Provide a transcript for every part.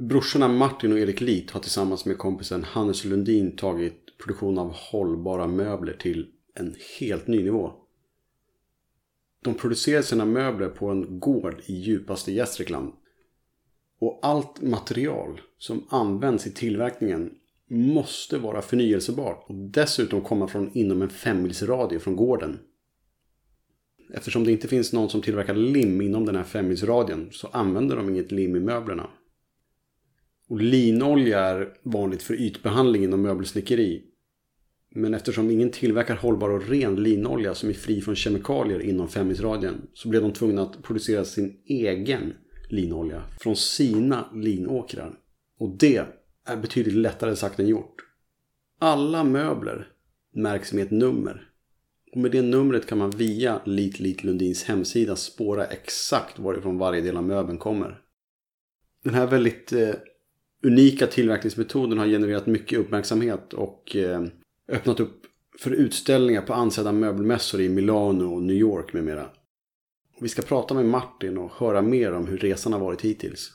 Brorsorna Martin och Erik Lit har tillsammans med kompisen Hannes Lundin tagit produktion av hållbara möbler till en helt ny nivå. De producerar sina möbler på en gård i djupaste Gästrikland. Och allt material som används i tillverkningen måste vara förnyelsebart och dessutom komma från inom en femmilsradie från gården. Eftersom det inte finns någon som tillverkar lim inom den här femmilsradien så använder de inget lim i möblerna. Och linolja är vanligt för ytbehandling inom möbelsnickeri. Men eftersom ingen tillverkar hållbar och ren linolja som är fri från kemikalier inom femmilsradien så blev de tvungna att producera sin egen linolja från sina linåkrar. Och det är betydligt lättare sagt än gjort. Alla möbler märks med ett nummer. Och med det numret kan man via Lit Lit Lundins hemsida spåra exakt varifrån varje del av möbeln kommer. Den här väldigt eh, unika tillverkningsmetoden har genererat mycket uppmärksamhet och eh, öppnat upp för utställningar på ansedda möbelmässor i Milano och New York med mera. Vi ska prata med Martin och höra mer om hur resan har varit hittills.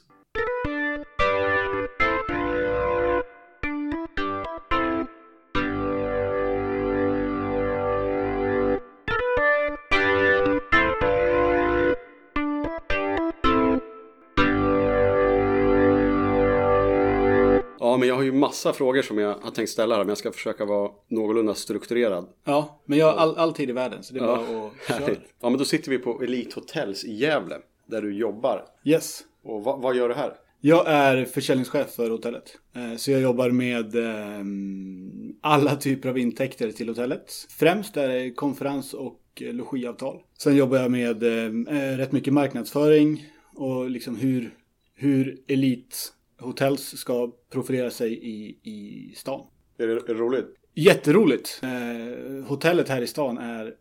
Massa frågor som jag har tänkt ställa här, men jag ska försöka vara någorlunda strukturerad. Ja, men jag har all, all tid i världen så det är Ja, bara att köra. Ja, men då sitter vi på Elite Hotels i Gävle, där du jobbar. Yes. Och vad, vad gör du här? Jag är försäljningschef för hotellet. Eh, Så jag jobbar med ehm, alla typer av intäkter till hotellet. Främst är det konferens och logiavtal. Sen jobbar jag med ehm, eh, rätt mycket marknadsföring och liksom hur, hur Elite Hotels ska profilera sig i, i stan. Är det, är det roligt? Jätteroligt! Eh, hotellet här i stan är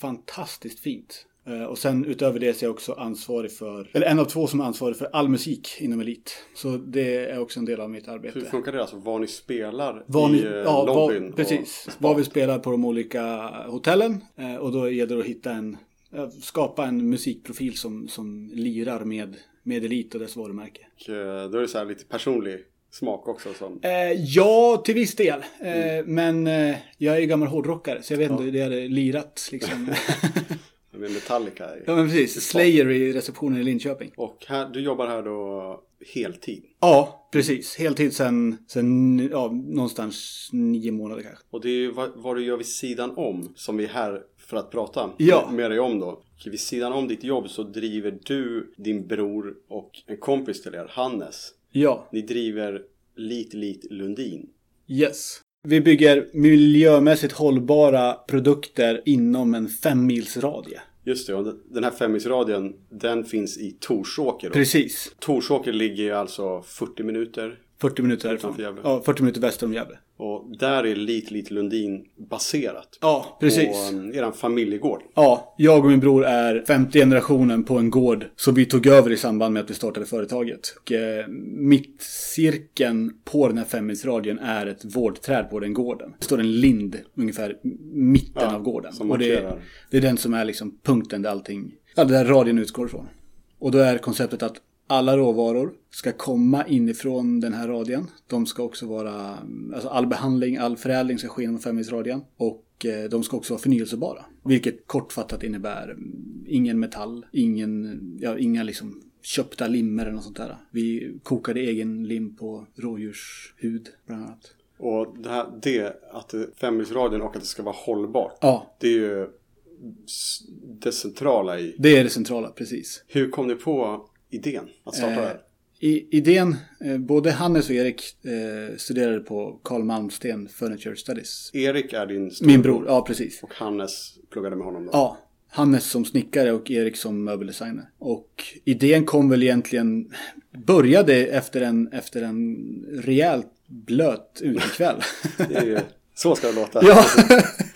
fantastiskt fint. Eh, och sen utöver det så är jag också ansvarig för, eller en av två som är ansvarig för all musik inom Elit. Så det är också en del av mitt arbete. Hur funkar det? Alltså var ni spelar Var ni, i eh, ja, lobbyn? var, precis. Var vi spelar på de olika hotellen. Eh, och då gäller det att hitta en, eh, skapa en musikprofil som, som lirar med, med Elit och dess varumärke. Och, eh, då är det så här lite personlig smak också. Som, Eh, ja, till viss del. Eh, Men eh, jag är ju gammal hårdrockare så jag vet inte hur det hade lirat liksom. med Metallica. ja men precis. Slayer i receptionen i Linköping. Och här, du jobbar här då heltid. Ja, precis. Heltid sen, sen ja, någonstans nio månader kanske. Och det är ju vad, vad du gör vid sidan om som vi är här för att prata Ja. med dig om då. Vid sidan om ditt jobb så driver du, din bror och en kompis till er, Hannes. Ja, Ni driver Lit Lit Lundin. yes. Vi bygger miljömässigt hållbara produkter inom en femmilsradie. Just det, och den här femmilsradien den finns i Torsåker. Då. Precis. Torsåker ligger alltså 40 minuter 40 minuter därifrån. Ja, 40 minuter väster om Gävle. Och där är Lit Lit Lundin baserat. Ja, precis. På um, eran familjegård. Ja, jag och min bror är femte generationen på en gård som vi tog över i samband med att vi startade företaget. Och, eh, mittcirkeln på den här femmilsradien är ett vårdträd på den gården. Det står en lind ungefär mitten Ja, av gården. som och det, markerar. det är den som är liksom punkten där allting, ja, där radien utgår ifrån. Och då är konceptet att alla råvaror ska komma inifrån den här radien. De ska också vara, alltså all behandling, all förädling ska ske inom femmilsradien. Och eh, de ska också vara förnyelsebara. Vilket kortfattat innebär mm, ingen metall, ingen, ja, inga liksom köpta limmer eller något sånt där. Vi kokade egen lim på rådjurshud bland annat. Och det, här, det att femmilsradien och att det ska vara hållbart. Ja, Det är ju det centrala i. det är det centrala, precis. Hur kom ni på idén att starta det Eh, här? I, idén, eh, både Hannes och Erik eh, studerade på Carl Malmsten Furniture Studies. Erik är din Min bror, ja precis. Och Hannes pluggade med honom då. Ja, Hannes som snickare och Erik som möbeldesigner. Och idén kom väl egentligen, började efter en, efter en rejält blöt utekväll. Så ska det låta. ja,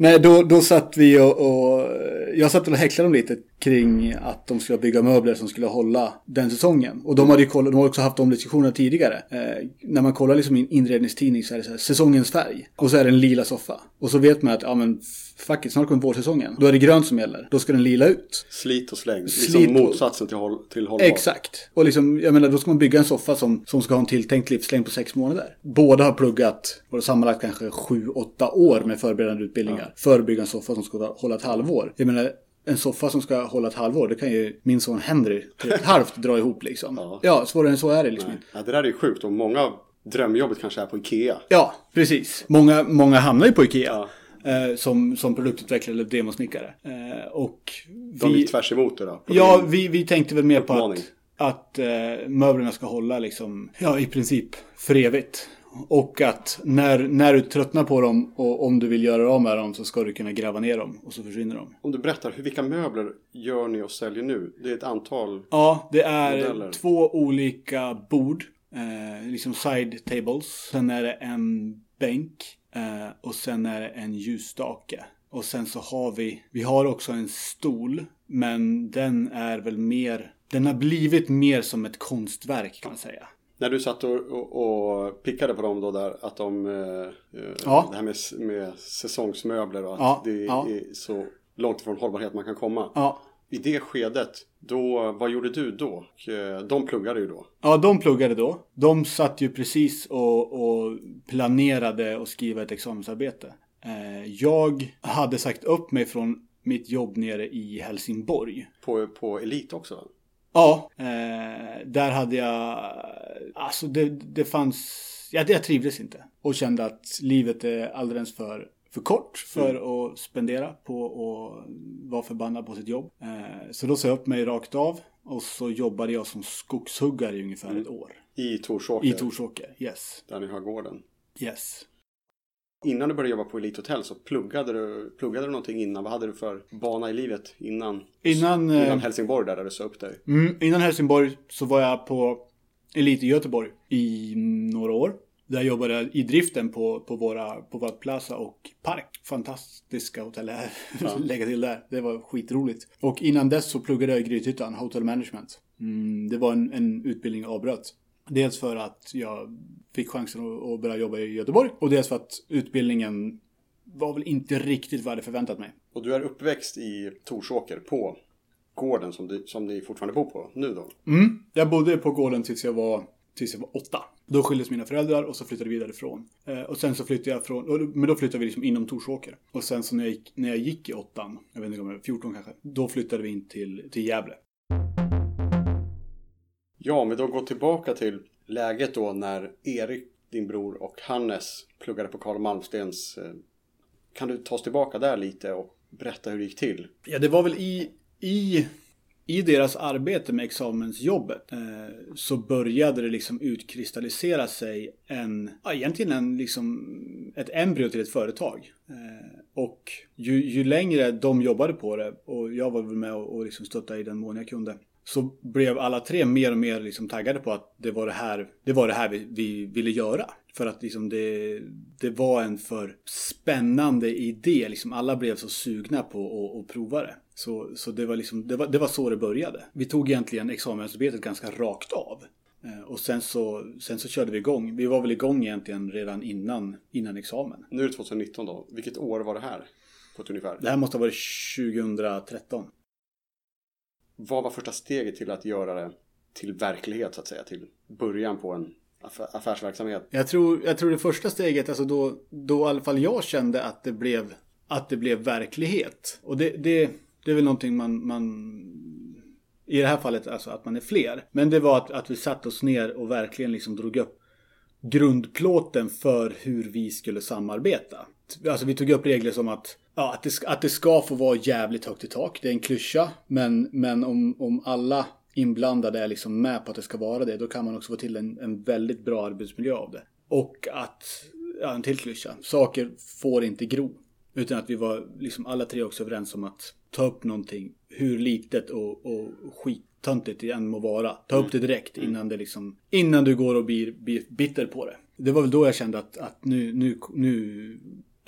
Nej, då, då satt vi och, och jag satt och häcklade dem lite kring att de skulle bygga möbler som skulle hålla den säsongen. Och de hade ju kollat, de har också haft de diskussionerna tidigare. Eh, när man kollar liksom i en inredningstidning så är det så här, säsongens färg. Och så är det en lila soffa. Och så vet man att, ja men fuck it, snart kommer vårsäsongen. Då är det grönt som gäller. Då ska den lila ut. Slit och släng. Slit liksom motsatsen till, håll, till hållbar. Exakt. Och liksom, jag menar, då ska man bygga en soffa som, som ska ha en tilltänkt livslängd på sex månader. Båda har pluggat, och sammanlagt kanske sju, åtta år med förberedande utbildningar. För att bygga en soffa som ska hålla ett halvår. Jag menar, en soffa som ska hålla ett halvår, det kan ju min son Henry ett halvt dra ihop liksom. Ja. Ja, svårare än så är det liksom inte. Ja, det där är ju sjukt och många drömjobbet kanske är på Ikea. Ja, precis. Många, många hamnar ju på Ikea. Ja. Eh, som, som produktutvecklare eller demosnickare. Eh, och De vi... gick tvärs emot det då. på Ja, din- vi, vi tänkte väl mer på Uppmaning. att, att eh, möblerna ska hålla liksom, ja i princip för evigt. Och att när, när du tröttnar på dem och om du vill göra av med dem så ska du kunna gräva ner dem och så försvinner de. Om du berättar, hur, vilka möbler gör ni och säljer nu? Det är ett antal. Ja, det är Modeller. två olika bord. Eh, liksom side tables. Sen är det en bänk. Eh, och sen är det en ljusstake. Och sen så har vi, vi har också en stol. Men den är väl mer, den har blivit mer som ett konstverk kan man säga. När du satt och, och, och pickade på dem då där, att de, eh, eh, Ja. det här med, med säsongsmöbler och att Ja, det ja. är så långt ifrån hållbarhet man kan komma. Ja, I det skedet, då, vad gjorde du då? Eh, De pluggade ju då. Ja, de pluggade då. De satt ju precis och, och planerade att skriva ett examensarbete. Eh, jag hade sagt upp mig från mitt jobb nere i Helsingborg. På, på Elit också. Ja, eh, där hade jag... Alltså det, det fanns... Jag, jag trivdes inte. Och kände att livet är alldeles för, för kort för att spendera på att vara förbannad på sitt jobb. Eh, så då sa jag upp mig rakt av. Och så jobbade jag som skogshuggare i ungefär ett år. I Torsåker. I Torsåker, yes. Där ni har gården. Yes. Innan du började jobba på Elite Hotel så pluggade du, pluggade du någonting innan? Vad hade du för bana i livet innan? Innan, eh, Innan Helsingborg där, där du sa upp dig? Mm, innan Helsingborg så var jag på Elite Göteborg i några år. Där jobbade jag i driften på, på, våra, på våra Plaza och Park. Fantastiska hotell här. Lägga till där. Det var skitroligt. Och innan dess så pluggade jag i Grythyttan, Hotel Management. Mm, det var en, en utbildning jag avbröt. Dels för att jag fick chansen att, börja jobba i Göteborg. Och dels för att utbildningen var väl inte riktigt vad jag hade förväntat mig. Och du är uppväxt i Torsåker på gården som, du, som ni fortfarande bor på nu då? Mm. Jag bodde på gården tills jag var, tills jag var åtta. Då skildes mina föräldrar och så flyttade vi vidare ifrån. Eh, och sen så flyttade jag från, men då flyttade vi liksom inom Torsåker. Och sen så när jag gick, när jag gick i åttan, jag vet inte om jag var 14 kanske, då flyttade vi in till, till Gävle. Ja, om vi då går tillbaka till läget då när Erik, din bror och Hannes pluggade på Karl Malmstens. Eh, kan du ta oss tillbaka där lite och berätta hur det gick till? Ja, det var väl i, i, i deras arbete med examensjobbet eh, så började det liksom utkristallisera sig en, ja, egentligen en, liksom, ett embryo till ett företag. Eh, och ju, ju längre de jobbade på det och jag var väl med och, och liksom stöttade i den mån jag kunde. Så blev alla tre mer och mer liksom taggade på att det var det här, det var det här vi, vi ville göra. För att liksom det, det var en för spännande idé. Liksom alla blev så sugna på att, prova det. Så, så det, var liksom, det, var, det var så det började. Vi tog egentligen examensarbetet ganska rakt av. Eh, Och sen så, sen så körde vi igång. Vi var väl igång egentligen redan innan, innan examen. Nu är det 2019 då. Vilket år var det här? På ett ungefär. Det här måste ha varit 2013. Vad var första steget till att göra det till verklighet så att säga? Till början på en affärsverksamhet? Jag tror, jag tror det första steget, alltså då, då i alla fall jag kände att det blev, att det blev verklighet. Och det, det, det är väl någonting man, man i det här fallet alltså att man är fler. Men det var att, att vi satte oss ner och verkligen liksom drog upp grundplåten för hur vi skulle samarbeta. Alltså vi tog upp regler som att, ja, att, det, ska- att det ska få vara jävligt högt i tak. Det är en klyscha. Men, men om, om alla inblandade är liksom med på att det ska vara det, då kan man också få till en, en väldigt bra arbetsmiljö av det. Och att, ja en till klyscha, saker får inte gro. Utan att vi var liksom alla tre också överens om att ta upp någonting, hur litet och, och skittöntigt det än må vara. Ta upp det direkt innan det liksom, innan du går och blir, blir bitter på det. Det var väl då jag kände att, att nu, nu, nu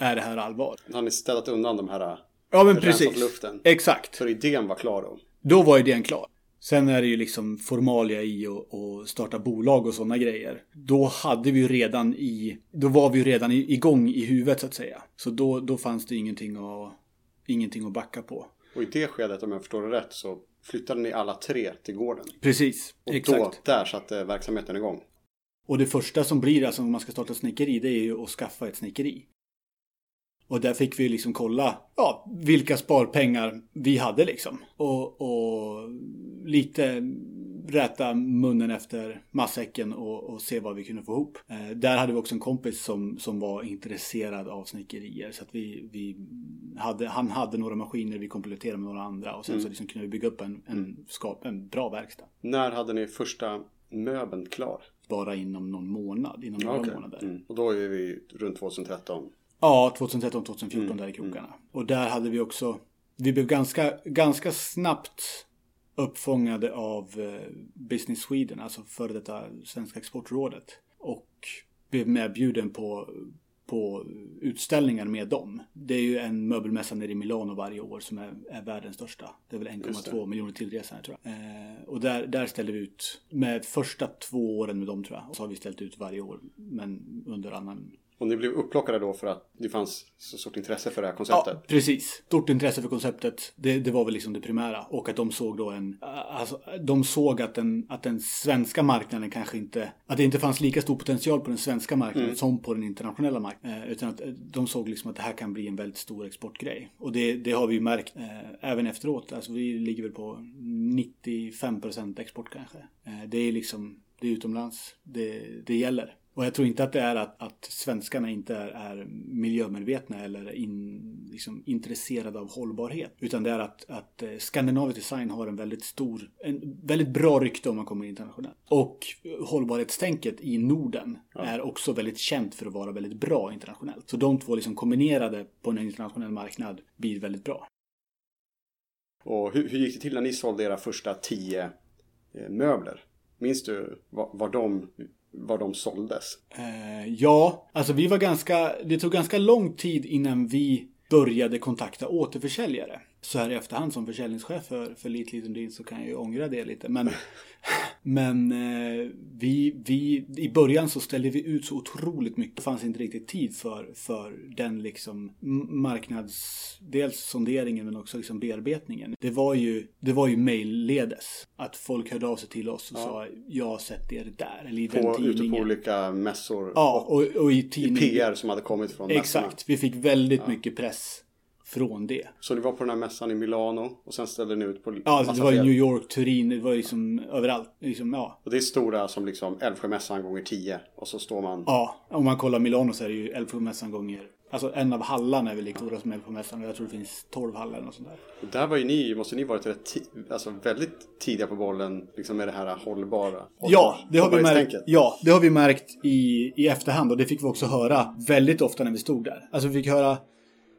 är det här allvar? Har ni ställt undan de här Ja men precis. luften? Exakt. Så idén var klar då? Då var idén klar. Sen är det ju liksom formalia i att att starta bolag och sådana grejer. Då hade vi ju redan i, då var vi ju redan i- igång i huvudet så att säga. Så då, då fanns det ingenting att, ingenting att backa på. Och i det skedet, om jag förstår det rätt, så flyttade ni alla tre till gården. Precis, Och exakt. då, där satte verksamheten igång. Och det första som blir alltså om man ska starta snickeri det är ju att skaffa ett snickeri. Och där fick vi liksom kolla ja, vilka sparpengar vi hade liksom. Och, och lite räta munnen efter matsäcken och, och se vad vi kunde få ihop. Eh, där hade vi också en kompis som, som var intresserad av snickerier. Så att vi, vi hade, han hade några maskiner, vi kompletterade med några andra. Och sen så liksom kunde vi bygga upp en, en, skap, en bra verkstad. När hade ni första möbeln klar? Bara inom någon månad, inom några Okej. månader. Mm. Och då är vi runt 2013. Ja, 2013, 2014 Mm, där i krokarna. Och där hade vi också, vi blev ganska, ganska snabbt uppfångade av eh, Business Sweden, alltså före detta Svenska Exportrådet. Och blev medbjuden på, på utställningar med dem. Det är ju en möbelmässa nere i Milano varje år som är, är världens största. Det är väl Just 1,2 miljoner tillresande tror jag. Eh, och där, där ställde vi ut, med första två åren med dem tror jag, och så har vi ställt ut varje år. Men under annan Och ni blev upplockade då för att det fanns så stort intresse för det här konceptet? Ja, precis. Stort intresse för konceptet. Det, det var väl liksom det primära. Och att de såg då en... Alltså, de såg att den, att den svenska marknaden kanske inte... Att det inte fanns lika stor potential på den svenska marknaden som på den internationella marknaden. Eh, utan att eh, de såg liksom att det här kan bli en väldigt stor exportgrej. Och det, det har vi ju märkt eh, även efteråt. Alltså vi ligger väl på 95% export kanske. Eh, det är liksom... Det är utomlands. Det, det gäller. Och jag tror inte att det är att, att svenskarna inte är, är miljömedvetna eller in, liksom, intresserade av hållbarhet. Utan det är att, att eh, Scandinavic Design har en väldigt stor, en väldigt bra rykte om man kommer internationellt. Och hållbarhetstänket i Norden är också väldigt känt för att vara väldigt bra internationellt. Så de två liksom kombinerade på en internationell marknad blir väldigt bra. Och hur, hur gick det till när ni sålde era första tio eh, möbler? Minns du var, var, de, var de såldes? Eh, ja, alltså vi var ganska, det tog ganska lång tid innan vi började kontakta återförsäljare. Så här i efterhand som försäljningschef för, för Lite Lundin så kan jag ju ångra det lite. Men, men eh, vi, vi, i början så ställde vi ut så otroligt mycket. Det fanns inte riktigt tid för, för den liksom marknads... Dels sonderingen men också liksom bearbetningen. Det var ju, det var ju mailledes. Att folk hörde av sig till oss och sa jag har sett er där. Eller i den På, ute på tidningen. olika mässor? Ja, och, och i i tidningen. PR som hade kommit från mässorna? Exakt. Vi fick väldigt mycket press från det. Så ni var på den här mässan i Milano och sen ställde ni ut på Ja, det var i. New York, Turin, det var liksom överallt. Liksom, ja. Och det är stora som liksom Älvsjömässan gånger 10 och så står man... ja, om man kollar Milano så är det ju Älvsjömässan gånger... Alltså en av hallarna är väl lika stora som Älvsjömässan och jag tror det finns 12 hallar eller något sånt där. Och där var ju ni, måste ni varit rätt alltså väldigt tidiga på bollen liksom med det här hållbara. Ja, det har vi märkt, ja, det har vi märkt i, i efterhand och det fick vi också höra väldigt ofta när vi stod där. Alltså vi fick höra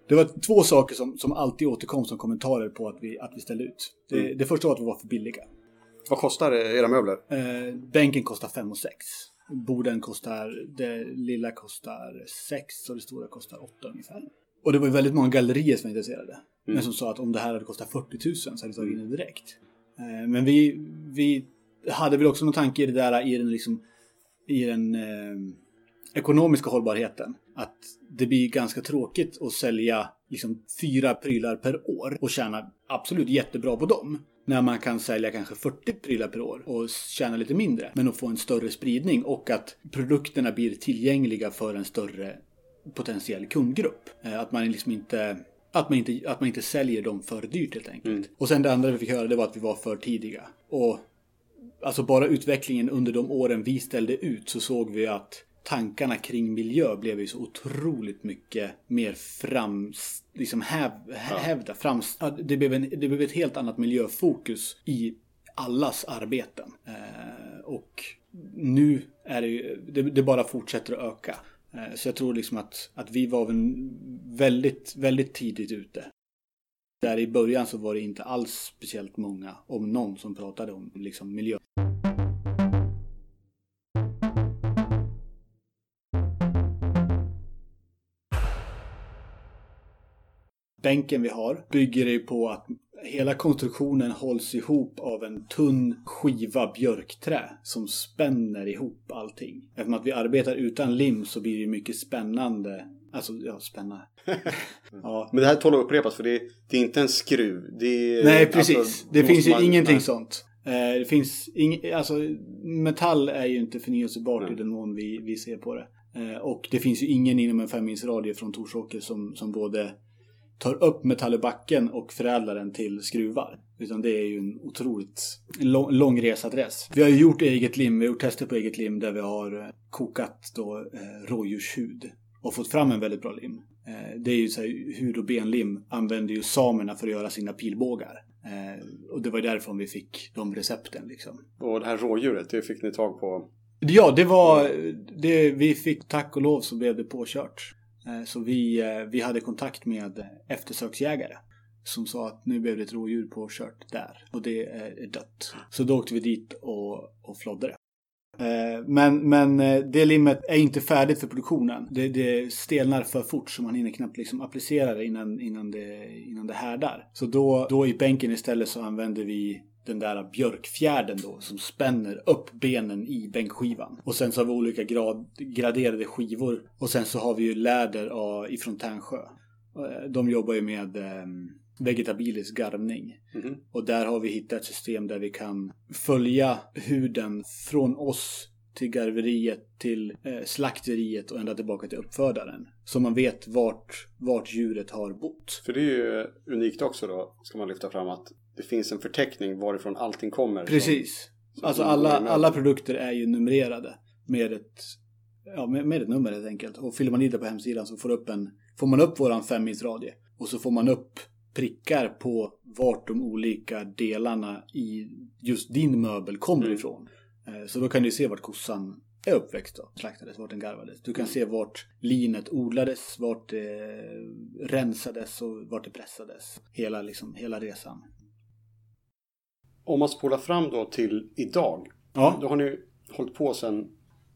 det var två saker som, som alltid återkom som kommentarer på att vi, att vi ställde ut. Det, det första var att vi var för billiga. Vad kostar era möbler? Eh, bänken kostar 5 och 6. Borden kostar, det lilla kostar 6 och det stora kostar 8 ungefär. Och det var väldigt många gallerier som var intresserade. Men som sa att om det här hade kostat 40 000 så hade vi tagit in det direkt. Eh, men vi, vi hade väl också någon tanke i det där i den, liksom, i den eh, ekonomiska hållbarheten. Att det blir ganska tråkigt att sälja liksom fyra prylar per år och tjäna absolut jättebra på dem. När man kan sälja kanske 40 prylar per år och tjäna lite mindre. Men att få en större spridning och att produkterna blir tillgängliga för en större potentiell kundgrupp. Eh, Att man liksom inte att man, inte, att man inte säljer dem för dyrt helt enkelt. Och sen det andra vi fick höra det var att vi var för tidiga. Och alltså bara utvecklingen under de åren vi ställde ut så såg vi att tankarna kring miljö blev ju så otroligt mycket mer fram, liksom häv, hävda. Fram, ja, det, blev en, det blev ett helt annat miljöfokus i allas arbeten. Eh, och nu är det ju, det, det bara fortsätter att öka. Eh, så jag tror liksom att, att vi var väl väldigt, väldigt tidigt ute. Där i början så var det inte alls speciellt många, om någon, som pratade om liksom miljö. Bänken vi har bygger ju på att hela konstruktionen hålls ihop av en tunn skiva björkträ som spänner ihop allting. Eftersom att vi arbetar utan lim så blir det mycket spännande. Alltså, ja, spännande. ja. Men det här tål att upprepas för det är, det är inte en skruv. Är, Nej, precis. Alltså, det finns ju man, ingenting nej. sånt. Eh, det finns ing, alltså metall är ju inte förnyelsebart nej. i den mån vi, vi ser på det. Eh, och det finns ju ingen inom en femmilsradie från Torsåker som, som både tar upp metall ur backen och förädlar den till skruvar. Utan det är ju en otroligt lång, lång resadress. Vi har ju gjort eget lim, vi har gjort tester på eget lim där vi har eh, kokat då eh, rådjurshud och fått fram en väldigt bra lim. Eh, det är ju så här, hud och benlim använder ju samerna för att göra sina pilbågar. Eh, och det var därifrån vi fick de recepten liksom. Och det här rådjuret, det fick ni tag på? Ja, det var... Det, vi fick tack och lov så blev det påkört. Eh, så vi, eh, vi hade kontakt med eftersöksjägare. Som sa att nu blev det ett rådjur påkört där. Och det är dött. Så då åkte vi dit och, och flodde det. Eh, men, men det limmet är inte färdigt för produktionen. Det, det stelnar för fort så man hinner knappt liksom applicera det innan, innan, det, innan det härdar. Så då, då i bänken istället så använder vi den där björkfjärden då som spänner upp benen i bänkskivan. Och sen så har vi olika grad, graderade skivor. Och sen så har vi ju läder ifrån Tärnsjö. Eh, de jobbar ju med eh, vegetabilisk garvning. Mm. Och där har vi hittat ett system där vi kan följa huden från oss till garveriet, till eh, slakteriet och ända tillbaka till uppfödaren. Så man vet vart, vart djuret har bott. För det är ju unikt också då, ska man lyfta fram att det finns en förteckning varifrån allting kommer. Precis. Som, alltså alla, alla produkter är ju numrerade med ett, ja, med, med ett nummer helt enkelt. Och fyller man i det på hemsidan så får, upp en, får man upp våran femmilsradie. Och så får man upp prickar på vart de olika delarna i just din möbel kommer mm. ifrån. Eh, så då kan du se vart kossan är uppväxt och slaktades, vart den garvades. Du kan se vart linet odlades, vart det rensades och vart det pressades. Hela, liksom, hela resan. Om man spolar fram då till idag. Ja. Då har ni hållit på sedan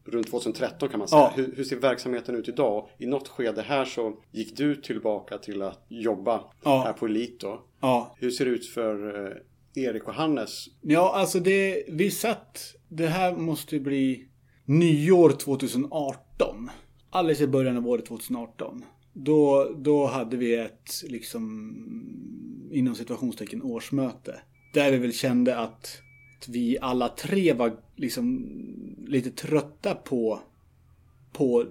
runt 2013 kan man säga. Ja. Hur, hur, ser verksamheten ut idag? I något skede här så gick du tillbaka till att jobba ja. här på Elit då. Ja. Hur ser det ut för eh, Erik och Hannes? Ja, alltså det, vi satt, det här måste bli nyår 2018. Alldeles i början av året 2018. Då, då hade vi ett, liksom, inom situationstecken årsmöte. Där vi väl kände att vi alla tre var liksom lite trötta på, på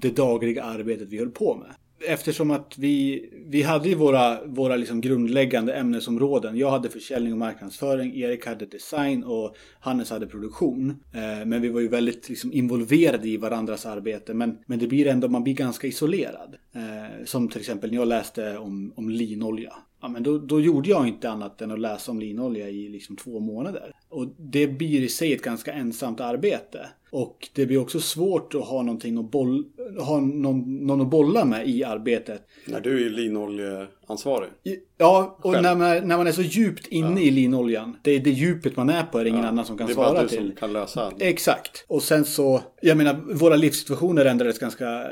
det dagliga arbetet vi höll på med eftersom att vi, vi hade ju våra, våra liksom grundläggande ämnesområden. Jag hade försäljning och marknadsföring, Erik hade design och Hannes hade produktion. Eh, men vi var ju väldigt liksom involverade i varandras arbete. Men, men det blir ändå, man blir ganska isolerad. Eh, som till exempel när jag läste om, om linolja. Ja, men då, då gjorde jag inte annat än att läsa om linolja i liksom två månader. Och det blir i sig ett ganska ensamt arbete. Och det blir också svårt att ha någonting att, boll, ha någon, någon att bolla med i arbetet. När du är linoljeansvarig. Ja, och när man, när man är så djupt inne ja. i linoljan. Det är det djupet man är på, är det ingen ja. annan som kan svara till. Det är bara du till. som kan lösa. Exakt. Och sen så, jag menar, våra livssituationer ändrades ganska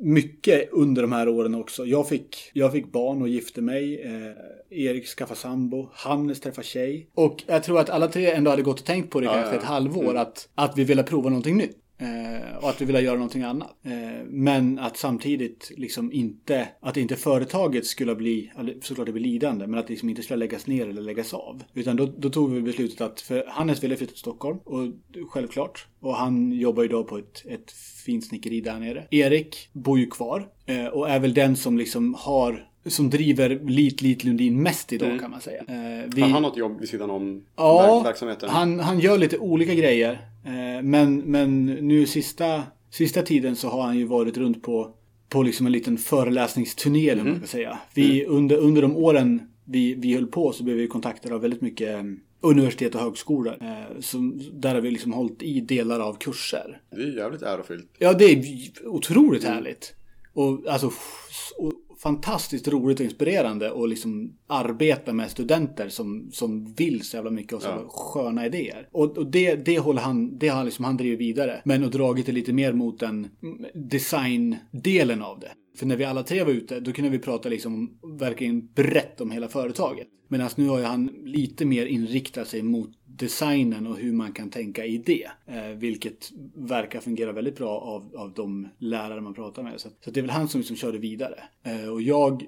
mycket under de här åren också. Jag fick, jag fick barn och gifte mig. Eh, Erik skaffade sambo. Hannes träffade tjej. Och jag tror att alla tre ändå hade gått och tänkt på det ja, kanske ett halvår. Mm. Att, att vi ville prova någonting nytt. Eh, och att vi ville göra någonting annat. Eh, men att samtidigt liksom inte, att inte företaget skulle bli, såklart det blir lidande, men att det liksom inte skulle läggas ner eller läggas av. Utan då, då tog vi beslutet att, för Hannes ville flytta till Stockholm, och självklart. Och han jobbar ju då på ett, ett fint snickeri där nere. Erik bor ju kvar eh, och är väl den som liksom har som driver Lit Lit Lundin mest idag mm. kan man säga. Eh, vi... Har han något jobb vid sidan om ja, verksamheten? Han, han gör lite olika grejer. Eh, men, men nu sista, sista tiden så har han ju varit runt på, på liksom en liten föreläsningsturné mm. man kan säga. Vi, mm. under, under de åren vi, vi höll på så blev vi kontaktade av väldigt mycket eh, universitet och högskolor. Eh, som, där har vi liksom hållit i delar av kurser. Det är jävligt ärofyllt. Ja, det är otroligt mm. härligt. Och alltså, fantastiskt roligt och inspirerande att liksom arbeta med studenter som, som vill så jävla mycket och så Ja. sköna idéer. Och, och det, det håller han, det har liksom han drivit vidare. Men och dragit det lite mer mot den mm, designdelen av det. För när vi alla tre var ute, då kunde vi prata liksom verkligen brett om hela företaget. Medan nu har ju han lite mer inriktat sig mot designen och hur man kan tänka i det. Eh, vilket verkar fungera väldigt bra av, av de lärare man pratar med. Så, så det är väl han som liksom körde vidare. Eh, och jag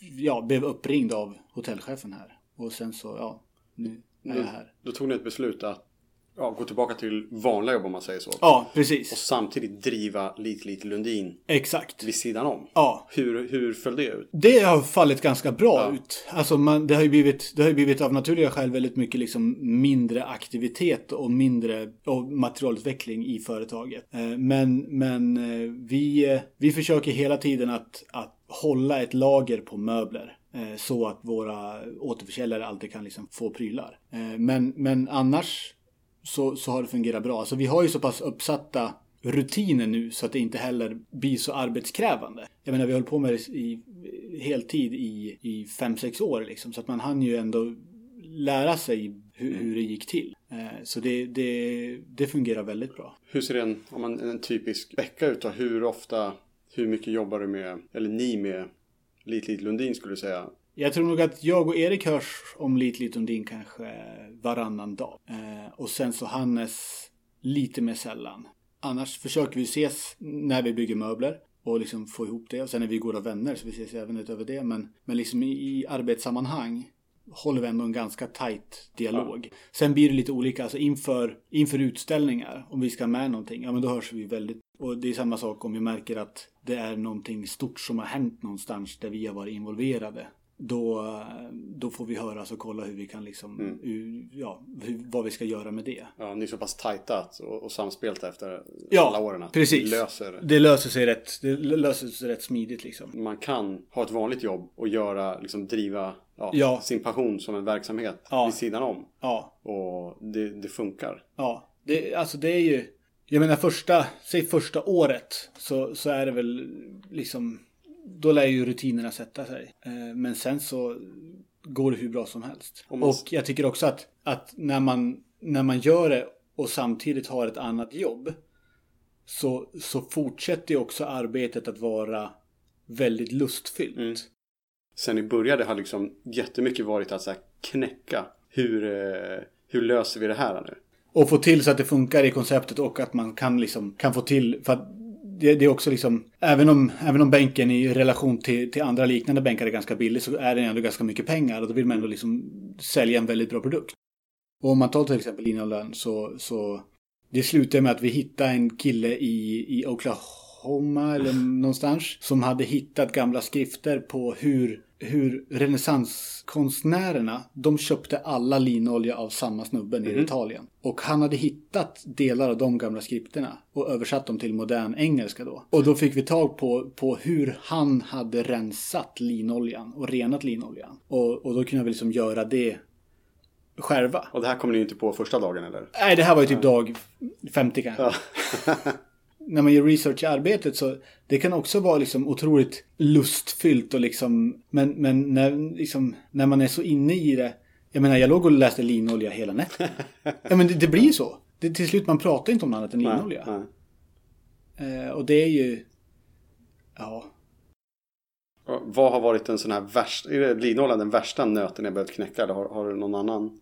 ja, blev uppringd av hotellchefen här. Och sen så, ja, nu är jag här. Då tog ni ett beslut att ja, gå tillbaka till vanliga jobb om man säger så. Ja, Och precis. samtidigt driva lite, lite Lundin Exakt. vid sidan om. Ja. Hur, hur föll det ut? Det har fallit ganska bra Ja. ut. Alltså man, det, har ju blivit, det har ju blivit av naturliga skäl väldigt mycket liksom mindre aktivitet och mindre och materialutveckling i företaget. Eh, Men, men eh, vi, vi försöker hela tiden att, att hålla ett lager på möbler. eh, Så att våra återförsäljare alltid kan liksom få prylar. Men, men annars så, så har det fungerat bra. Alltså vi har ju så pass uppsatta rutiner nu så att det inte heller blir så arbetskrävande. Jag menar vi hållit på med det i heltid i, i fem sex år liksom. Så att man hann ju ändå lära sig hur, hur det gick till. Eh, Så det, det, det fungerar väldigt bra. Hur ser en, om man, en typisk vecka ut då? Hur ofta, hur mycket jobbar du med, eller ni med Lite Lundin skulle du säga? Jag tror nog att jag och Erik hörs om lite lite Lundin kanske varannan dag. Eh, och sen så Hannes lite mer sällan. Annars försöker vi ses när vi bygger möbler och liksom få ihop det. Och sen är vi goda vänner så vi ses även utöver det. Men, men liksom i, i arbetssammanhang håller vi ändå en ganska tajt dialog. Sen blir det lite olika, alltså inför, inför utställningar, om vi ska med någonting, ja men då hörs vi väldigt. Och det är samma sak om vi märker att det är någonting stort som har hänt någonstans där vi har varit involverade. Då, då får vi höras och kolla hur vi kan liksom, hur, ja, hur, vad vi ska göra med det. Ja, ni är så pass tajta och, och samspelta efter Ja, alla åren. Att precis. ni löser Det löser sig rätt, det löser sig rätt smidigt liksom. Man kan ha ett vanligt jobb och göra, liksom driva ja, Ja. sin passion som en verksamhet Ja. vid sidan om. Ja, Och det, det funkar. Ja, det, alltså det är ju... Jag menar första, säg första året så, så är det väl liksom... Då lär ju rutinerna sätta sig. Eh, Men sen så går det hur bra som helst. Man- Och jag tycker också att, att när, man, när man gör det och samtidigt har ett annat jobb så, så fortsätter ju också arbetet att vara väldigt lustfyllt. Mm. Sen i början det har liksom jättemycket varit att så knäcka. Hur, eh, hur löser vi det här nu? Och få till så att det funkar i konceptet och att man kan liksom kan få till för att det, det är också liksom även om, även om bänken i relation till, till andra liknande bänkar är ganska billig så är den ändå ganska mycket pengar och då vill man ändå liksom sälja en väldigt bra produkt. Och om man tar till exempel linolön så, så det slutar med att vi hittar en kille i, i Oklahoma eller någonstans som hade hittat gamla skrifter på hur, hur renässanskonstnärerna, de köpte alla linolja av samma snubbe nere i Italien. Och han hade hittat delar av de gamla skrifterna och översatt dem till modern engelska då. Och då fick vi tag på, på hur han hade rensat linoljan och renat linoljan. Och, och då kunde vi liksom göra det själva. Och det här kommer ni inte på första dagen eller? Nej, det här var ju typ dag 50 kanske. Ja. När man gör research i arbetet så det kan också vara liksom otroligt lustfyllt och liksom men, men när, liksom, när man är så inne i det. Jag menar, jag låg och läste linolja hela natten. ja, men det, det blir ju så. Det, till slut man pratar inte om annat än linolja. Nej, nej. Eh, och det är ju... Ja. Vad har varit den sån här värsta, är linoljan den värsta nöten jag behövt knäcka? Eller har, har du någon annan,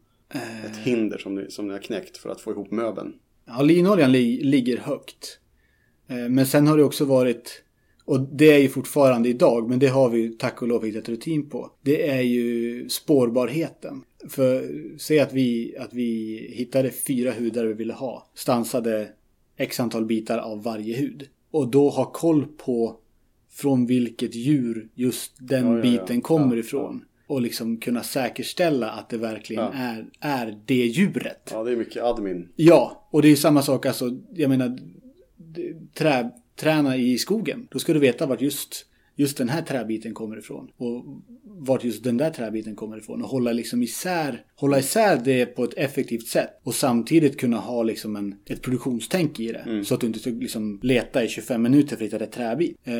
ett hinder som ni, som ni har knäckt för att få ihop möbeln? Ja, linoljan li, ligger högt. Eh, Men sen har det också varit, och det är ju fortfarande idag, men det har vi ju tack och lov hittat rutin på. Det är ju spårbarheten. För säg att vi, att vi hittade fyra hudar vi ville ha. Stansade x antal bitar av varje hud. Och då ha koll på från vilket djur just den Ja, ja, ja. biten kommer ifrån. Och liksom kunna säkerställa att det verkligen är, är det djuret. Ja, det är mycket admin. Ja, och det är samma sak alltså. Jag menar, trä, träna i skogen. Då ska du veta vart just, just den här träbiten kommer ifrån. Och vart just den där träbiten kommer ifrån. Och hålla liksom isär, hålla isär det på ett effektivt sätt. Och samtidigt kunna ha liksom en, ett produktionstänk i det. Mm. Så att du inte liksom leta i 25 minuter för att hitta rätt träbit. Eh,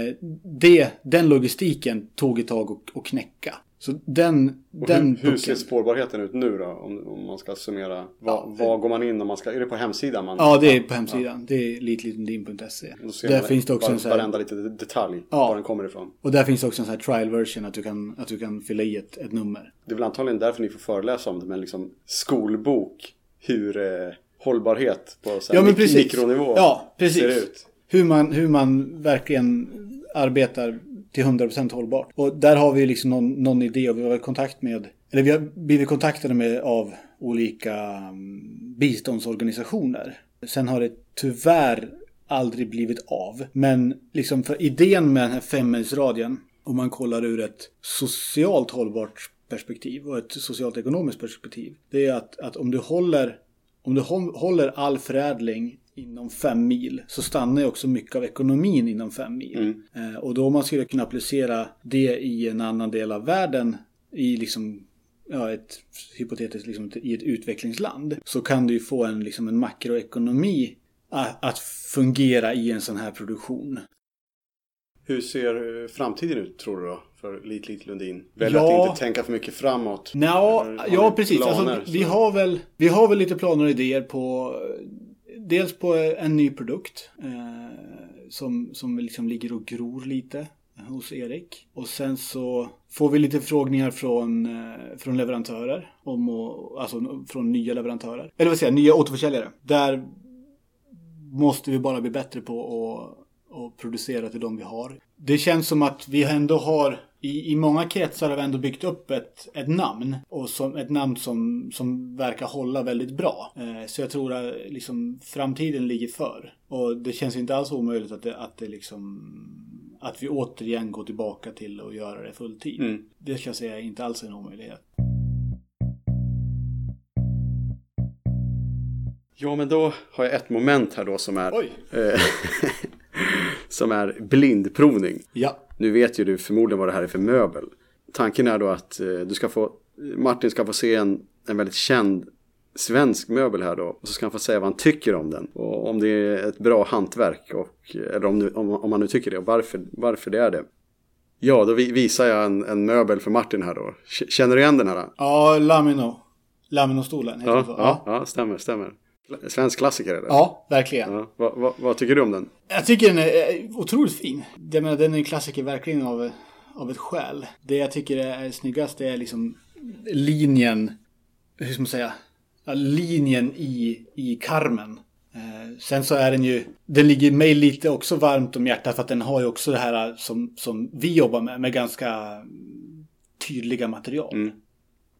det, den logistiken tog ett tag att knäcka. Så den, Och den hur, hur ser spårbarheten ut nu då? Om, om man ska summera. Var, var går man in om man ska? Är det på hemsidan? Man, Ja, det är på hemsidan. Det är litlitendin.se. Där finns det också en sån här, Varenda liten detalj. Ja. Var den kommer ifrån. Och där finns det också en sån här trial version att du kan, att du kan fylla i ett, ett nummer. Det är väl antagligen därför ni får föreläsa om det. Men liksom skolbok. Hur eh, hållbarhet på så Ja, mikronivå Ja, precis. ser ut. Hur man, hur man verkligen arbetar till 100% hållbart. Och där har vi liksom någon, någon idé och vi har kontakt med, eller vi har blivit kontaktade med av olika mm, biståndsorganisationer. Sen har det tyvärr aldrig blivit av. Men liksom för idén med den här femmilsradien, om man kollar ur ett socialt hållbart perspektiv och ett socialt ekonomiskt perspektiv. Det är att, att om du håller om du håller all förädling inom fem mil så stannar ju också mycket av ekonomin inom fem mil. Eh, och då om man skulle kunna applicera det i en annan del av världen i liksom ja, ett hypotetiskt liksom, i ett utvecklingsland så kan du ju få en, liksom, en makroekonomi att, att fungera i en sån här produktion. Hur ser eh, framtiden ut tror du då? För Lit Lit Lundin. Välj Ja. att inte tänka för mycket framåt. Har ja precis. planer, Alltså, vi, har väl, vi har väl lite planer och idéer på dels på eh, en ny produkt eh, som, som liksom ligger och gror lite eh, hos Erik. Och sen så får vi lite frågningar från, eh, från leverantörer. Om och, alltså från nya leverantörer. Eller vad säger jag, nya återförsäljare. Där måste vi bara bli bättre på att och producera till de vi har. Det känns som att vi ändå har i, i många kretsar har vi ändå byggt upp ett, ett namn. Och som, ett namn som, som verkar hålla väldigt bra. Eh, så jag tror att liksom, framtiden ligger för. Och det känns inte alls omöjligt att det, att det liksom att vi återigen går tillbaka till att göra det fulltid. Mm. Det ska jag säga är inte alls en omöjlighet. Ja, men då har jag ett moment här då som är... Oj. Som är blindprovning. Ja. Nu vet ju du förmodligen vad det här är för möbel. Tanken är då att eh, du ska få, Martin ska få se en, en väldigt känd svensk möbel här då. Och så ska han få säga vad han tycker om den. Och om det är ett bra hantverk. Och, eller om, nu, om, om man nu tycker det. Och varför, varför det är det. Ja, då vi, visar jag en, en möbel för Martin här då. Känner du igen den här? Ja, Lamino. Laminostolen heter Ja, den så. ja, ja, stämmer, stämmer. Svensk klassiker eller? ja verkligen. Ja, vad, vad, vad tycker du om den? Jag tycker den är eh, otroligt fin. Jag menar, den är en klassiker verkligen av, av ett skäl. Det jag tycker är snyggast är liksom linjen, hur ska man säga, linjen i, i karmen. Eh, sen så är den ju, den ligger mig lite också varmt om hjärtat för att den har ju också det här som, som vi jobbar med, med ganska tydliga material. Mm.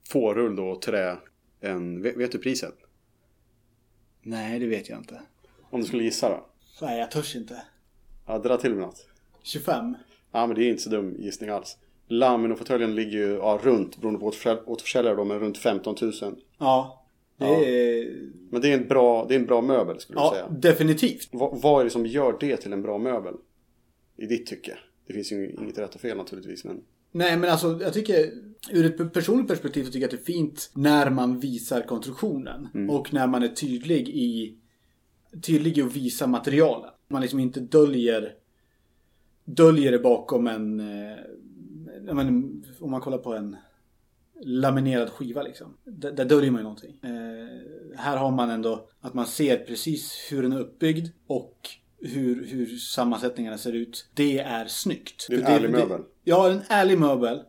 Fårull då, trä. En, vet du priset? Nej, det vet jag inte. Om du skulle gissa då? Nej, jag törs inte. Ja, dra till med något. 25? Ja, men det är inte så dum gissning alls. Lamino-fåtöljen ligger ju ja, runt, beroende på återförsäl- återförsäljare då, men runt 15 000. Ja. Det Ja. är... Men det är en bra, det är en bra möbel skulle Ja, säga. definitivt. Vad, vad är det som gör det till en bra möbel? I ditt tycke? Det finns ju inget rätt och fel naturligtvis, men... Nej, men alltså jag tycker ur ett personligt perspektiv så tycker jag att det är fint när man visar konstruktionen. Och när man är tydlig i tydlig i att visa materialen. Man liksom inte döljer döljer det bakom en eh, menar, om man kollar på en laminerad skiva liksom. Där, där döljer man ju någonting. Eh, här har man ändå att man ser precis hur den är uppbyggd och hur, hur sammansättningarna ser ut. Det är snyggt. Det är en För ärlig möbel. Ja, en ärlig möbel.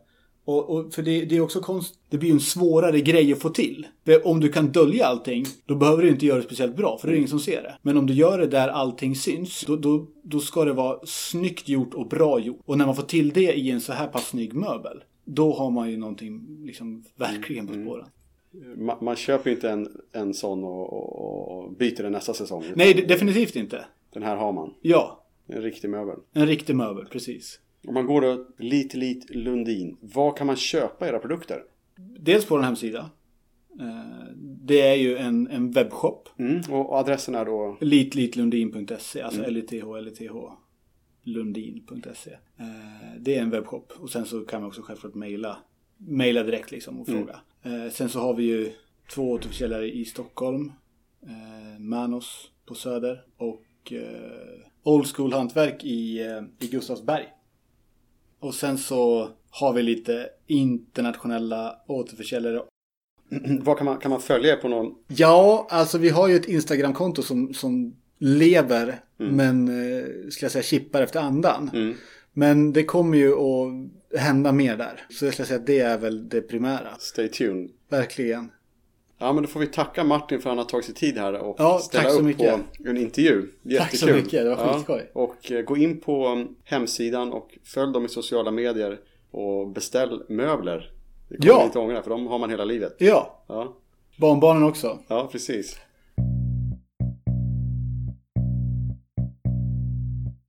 Och, och för det, det är också konst, det blir ju en svårare grej att få till. För om du kan dölja allting, då behöver du inte göra det speciellt bra, för det är ingen som ser det. Men om du gör det där allting syns, då, då, då ska det vara snyggt gjort och bra gjort. Och när man får till det i en så här pass snygg möbel, då har man ju någonting liksom verkligen Mm, på spåren. Man, man köper ju inte en, en sån och, och, och byter den nästa säsong. Nej, de- definitivt inte. Den här har man. Ja, En riktig möbel. en riktig möbel, precis. Om man går då lite, lite Lundin. Var kan man köpa era produkter? Dels på en hemsida. Eh, Det är ju en, en webbshop. Mm. Och adressen är då? Litlitlundin.se, alltså LITH, LITH. hannelundin.se. Eh, det är en webbshop och sen så kan man också självklart mejla, mejla direkt liksom och fråga. Eh, sen så har vi ju två återförsäljare i Stockholm. Manos på Söder och Old School Hantverk i, i Gustavsberg. Och sen så har vi lite internationella återförsäljare. Vad kan man, kan man följa på någon? Ja, alltså vi har ju ett Instagramkonto som, som lever men eh, skulle jag säga chippar efter andan. Mm. Men det kommer ju att hända mer där. Så jag skulle säga att det är väl det primära. Stay tuned. Verkligen. Ja men då får vi tacka Martin för att han har tagit sig tid här och Ja, ställa upp mycket. på en intervju. Tack så Jättekul. mycket, det var skitskoj. Och eh, gå in på um, hemsidan och följ dem i sociala medier och beställ möbler. Det kommer Ja. inte ångra för de har man hela livet. Ja, Ja, barnbarnen också. ja precis.